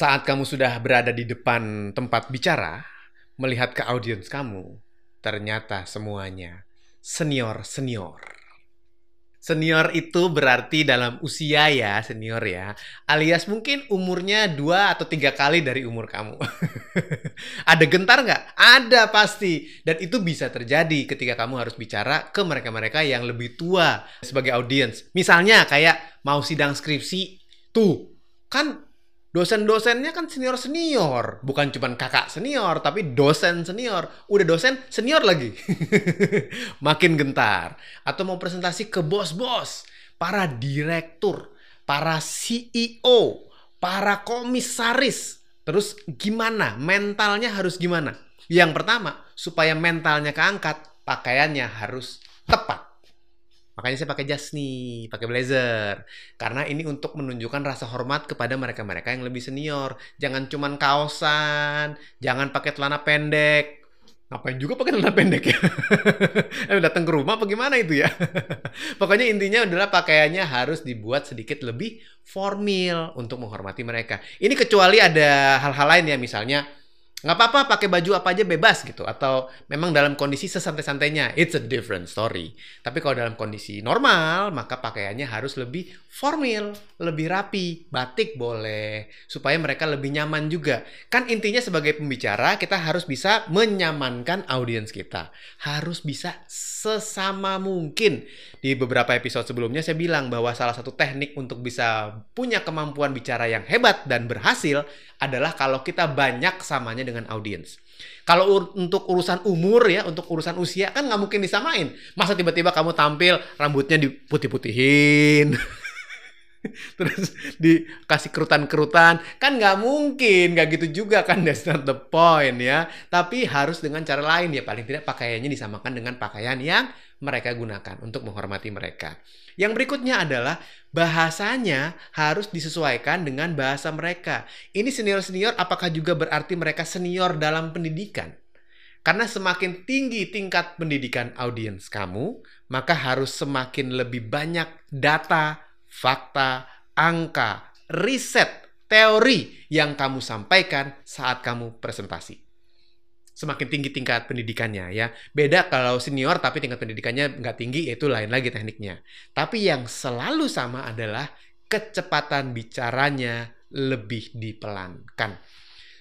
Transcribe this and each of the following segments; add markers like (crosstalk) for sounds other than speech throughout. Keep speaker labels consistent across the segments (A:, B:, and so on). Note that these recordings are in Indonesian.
A: Saat kamu sudah berada di depan tempat bicara, melihat ke audiens kamu, ternyata semuanya senior-senior. Senior itu berarti dalam usia ya, senior ya. Alias mungkin umurnya dua atau tiga kali dari umur kamu. (laughs) Ada gentar nggak? Ada pasti. Dan itu bisa terjadi ketika kamu harus bicara ke mereka-mereka yang lebih tua sebagai audiens. Misalnya kayak mau sidang skripsi, tuh kan dosen-dosennya kan senior-senior. Bukan cuma kakak senior, tapi dosen senior. Udah dosen, senior lagi. (laughs) Makin gentar. Atau mau presentasi ke bos-bos, para direktur, para CEO, para komisaris. Terus gimana? Mentalnya harus gimana? Yang pertama, supaya mentalnya keangkat, pakaiannya harus tepat. Makanya saya pakai jas nih, pakai blazer. Karena ini untuk menunjukkan rasa hormat kepada mereka-mereka yang lebih senior. Jangan cuman kaosan, jangan pakai celana pendek. Ngapain juga pakai celana pendek ya? (laughs) eh, datang ke rumah apa gimana itu ya? (laughs) Pokoknya intinya adalah pakaiannya harus dibuat sedikit lebih formal untuk menghormati mereka. Ini kecuali ada hal-hal lain ya, misalnya nggak apa-apa pakai baju apa aja bebas gitu. Atau memang dalam kondisi sesantai-santainya it's a different story. Tapi kalau dalam kondisi normal maka pakaiannya harus lebih formal lebih rapi batik boleh supaya mereka lebih nyaman juga. Kan intinya sebagai pembicara kita harus bisa menyamankan audiens kita. Harus bisa sesama mungkin. Di beberapa episode sebelumnya saya bilang bahwa salah satu teknik untuk bisa punya kemampuan bicara yang hebat dan berhasil adalah kalau kita banyak samanya dengan audiens. Kalau ur untuk urusan umur ya, untuk urusan usia kan nggak mungkin disamain. Masa tiba-tiba kamu tampil rambutnya diputih-putihin, (laughs) terus dikasih kerutan-kerutan, kan nggak mungkin, nggak gitu juga kan, that's not the point ya. Tapi harus dengan cara lain ya, paling tidak pakaiannya disamakan dengan pakaian yang mereka gunakan untuk menghormati mereka. Yang berikutnya adalah bahasanya harus disesuaikan dengan bahasa mereka. Ini senior-senior apakah juga berarti mereka senior dalam pendidikan? Karena semakin tinggi tingkat pendidikan audiens kamu, maka harus semakin lebih banyak data, fakta, angka, riset, teori yang kamu sampaikan saat kamu presentasi semakin tinggi tingkat pendidikannya ya. Beda kalau senior tapi tingkat pendidikannya nggak tinggi itu lain lagi tekniknya. Tapi yang selalu sama adalah kecepatan bicaranya lebih dipelankan.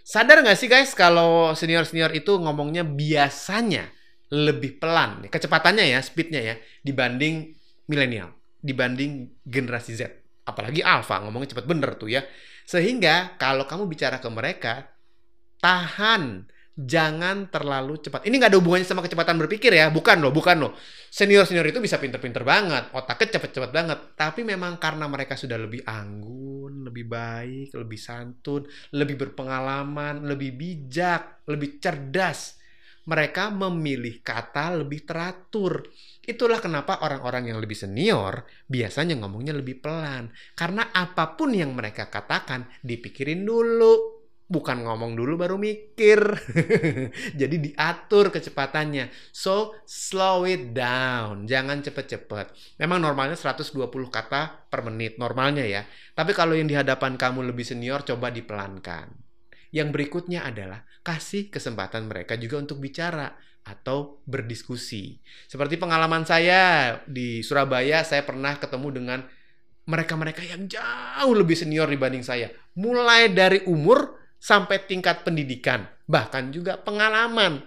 A: Sadar nggak sih guys kalau senior-senior itu ngomongnya biasanya lebih pelan, kecepatannya ya, speednya ya, dibanding milenial, dibanding generasi Z. Apalagi alpha ngomongnya cepat bener tuh ya. Sehingga kalau kamu bicara ke mereka, tahan jangan terlalu cepat. Ini nggak ada hubungannya sama kecepatan berpikir ya, bukan loh, bukan loh. Senior-senior itu bisa pinter-pinter banget, otaknya cepet-cepet banget. Tapi memang karena mereka sudah lebih anggun, lebih baik, lebih santun, lebih berpengalaman, lebih bijak, lebih cerdas. Mereka memilih kata lebih teratur. Itulah kenapa orang-orang yang lebih senior biasanya ngomongnya lebih pelan. Karena apa pun yang mereka katakan dipikirin dulu bukan ngomong dulu baru mikir. (laughs) Jadi diatur kecepatannya. So, slow it down. Jangan cepet-cepet. Memang normalnya 120 kata per menit normalnya ya. Tapi kalau yang di hadapan kamu lebih senior coba dipelankan. Yang berikutnya adalah kasih kesempatan mereka juga untuk bicara atau berdiskusi. Seperti pengalaman saya di Surabaya, saya pernah ketemu dengan mereka-mereka yang jauh lebih senior dibanding saya. Mulai dari umur sampai tingkat pendidikan, bahkan juga pengalaman.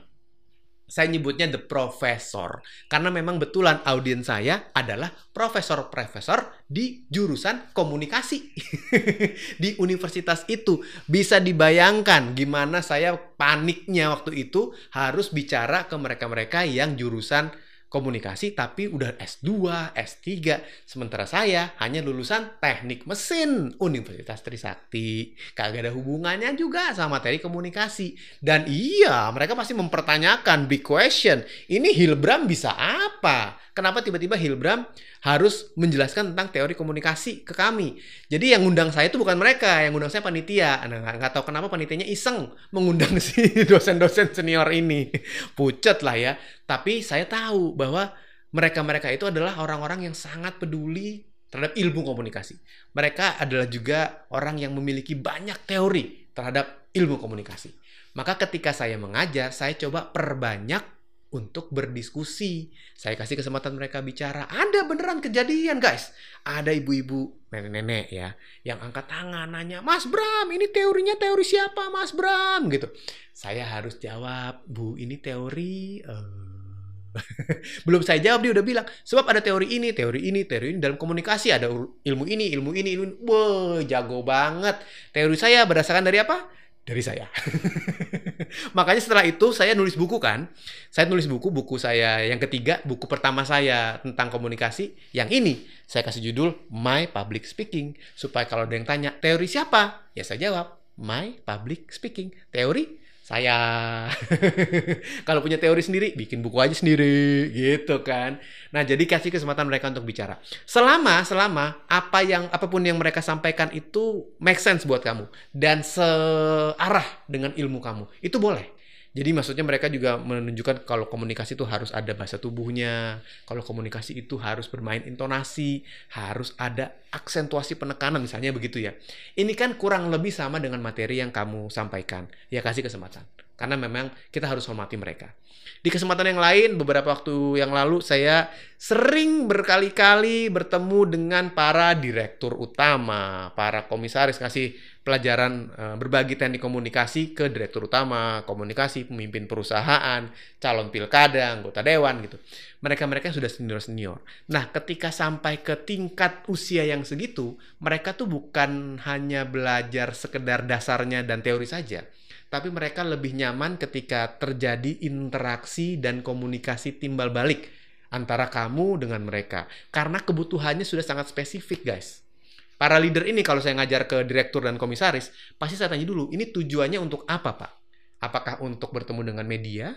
A: Saya nyebutnya the professor karena memang betulan audiens saya adalah profesor-profesor di jurusan komunikasi (laughs) di universitas itu. Bisa dibayangkan gimana saya paniknya waktu itu harus bicara ke mereka-mereka yang jurusan komunikasi tapi udah S2, S3. Sementara saya hanya lulusan teknik mesin Universitas Trisakti. Kagak ada hubungannya juga sama materi komunikasi. Dan iya, mereka pasti mempertanyakan big question. Ini Hilbram bisa apa? Kenapa tiba-tiba Hilbram harus menjelaskan tentang teori komunikasi ke kami? Jadi yang ngundang saya itu bukan mereka, yang ngundang saya panitia. Nah, nggak tahu kenapa panitianya iseng mengundang (laughs) si dosen-dosen senior ini. Pucet lah ya. Tapi saya tahu bahwa mereka-mereka itu adalah orang-orang yang sangat peduli terhadap ilmu komunikasi. Mereka adalah juga orang yang memiliki banyak teori terhadap ilmu komunikasi. Maka ketika saya mengajar, saya coba perbanyak untuk berdiskusi. Saya kasih kesempatan mereka bicara. Ada beneran kejadian, guys. Ada ibu-ibu, nenek-nenek ya, yang angkat tangan nanya, "Mas Bram, ini teorinya teori siapa, Mas Bram?" gitu. Saya harus jawab, "Bu, ini teori uh, (laughs) belum saya jawab dia udah bilang sebab ada teori ini teori ini teori ini dalam komunikasi ada ilmu ini ilmu ini ilmu ini Wah, jago banget teori saya berdasarkan dari apa dari saya. (laughs) Makanya setelah itu saya nulis buku kan. Saya nulis buku buku saya yang ketiga buku pertama saya tentang komunikasi yang ini. Saya kasih judul My Public Speaking. Supaya kalau ada yang tanya teori siapa? Ya saya jawab My Public Speaking. Teori saya. (laughs) Kalau punya teori sendiri bikin buku aja sendiri gitu kan. Nah jadi kasih kesempatan mereka untuk bicara. Selama selama apa yang apa pun yang mereka sampaikan itu make sense buat kamu dan searah dengan ilmu kamu itu boleh jadi maksudnya mereka juga menunjukkan kalau komunikasi itu harus ada bahasa tubuhnya, kalau komunikasi itu harus bermain intonasi, harus ada aksentuasi penekanan misalnya begitu ya. Ini kan kurang lebih sama dengan materi yang kamu sampaikan. Ya kasih kesempatan. Karena memang kita harus hormati mereka. Di kesempatan yang lain, beberapa waktu yang lalu saya sering berkali-kali bertemu dengan para direktur utama, para komisaris kasih pelajaran e, berbagi teknik komunikasi ke direktur utama, komunikasi, pemimpin perusahaan, calon pilkada, anggota dewan gitu. Mereka-mereka sudah senior-senior. Nah, ketika sampai ke tingkat usia yang segitu, mereka tuh bukan hanya belajar sekedar dasarnya dan teori saja tapi mereka lebih nyaman ketika terjadi interaksi dan komunikasi timbal balik antara kamu dengan mereka. Karena kebutuhannya sudah sangat spesifik, guys. Para leader ini kalau saya ngajar ke direktur dan komisaris, pasti saya tanya dulu, ini tujuannya untuk apa, Pak? Apakah untuk bertemu dengan media?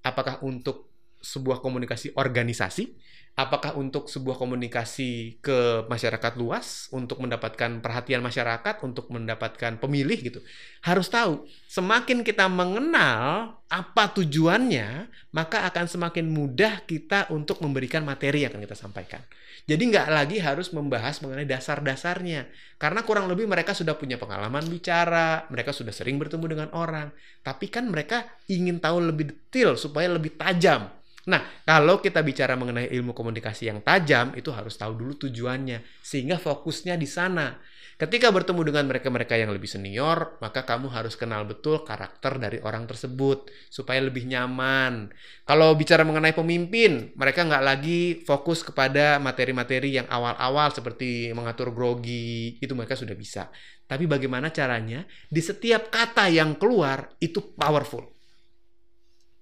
A: Apakah untuk sebuah komunikasi organisasi? Apakah untuk sebuah komunikasi ke masyarakat luas untuk mendapatkan perhatian masyarakat untuk mendapatkan pemilih gitu? Harus tahu semakin kita mengenal apa tujuannya maka akan semakin mudah kita untuk memberikan materi yang akan kita sampaikan. Jadi nggak lagi harus membahas mengenai dasar-dasarnya. Karena kurang lebih mereka sudah punya pengalaman bicara mereka sudah sering bertemu dengan orang. Tapi kan mereka ingin tahu lebih detail supaya lebih tajam Nah, kalau kita bicara mengenai ilmu komunikasi yang tajam, itu harus tahu dulu tujuannya, sehingga fokusnya di sana. Ketika bertemu dengan mereka-mereka yang lebih senior, maka kamu harus kenal betul karakter dari orang tersebut, supaya lebih nyaman. Kalau bicara mengenai pemimpin, mereka nggak lagi fokus kepada materi-materi yang awal-awal seperti mengatur grogi, itu mereka sudah bisa. Tapi bagaimana caranya? Di setiap kata yang keluar, itu powerful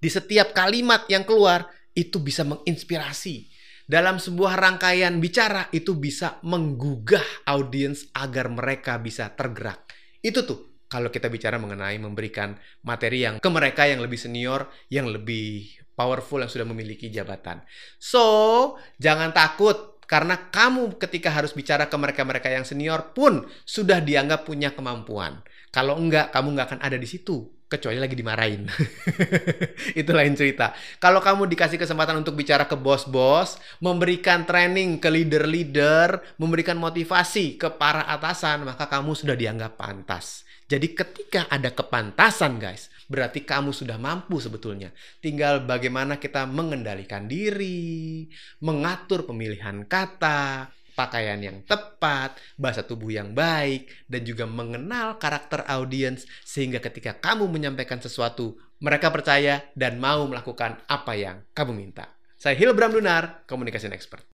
A: di setiap kalimat yang keluar itu bisa menginspirasi. Dalam sebuah rangkaian bicara itu bisa menggugah audiens agar mereka bisa tergerak. Itu tuh kalau kita bicara mengenai memberikan materi yang ke mereka yang lebih senior, yang lebih powerful, yang sudah memiliki jabatan. So, jangan takut karena kamu ketika harus bicara ke mereka-mereka yang senior pun sudah dianggap punya kemampuan. Kalau enggak, kamu nggak akan ada di situ kecuali lagi dimarahin. (laughs) itu lain cerita. Kalau kamu dikasih kesempatan untuk bicara ke bos-bos, memberikan training ke leader-leader, memberikan motivasi ke para atasan, maka kamu sudah dianggap pantas. Jadi ketika ada kepantasan guys, berarti kamu sudah mampu sebetulnya. Tinggal bagaimana kita mengendalikan diri, mengatur pemilihan kata, pakaian yang tepat, bahasa tubuh yang baik, dan juga mengenal karakter audiens sehingga ketika kamu menyampaikan sesuatu, mereka percaya dan mau melakukan apa yang kamu minta. Saya Hilbram Lunar, Communication Expert.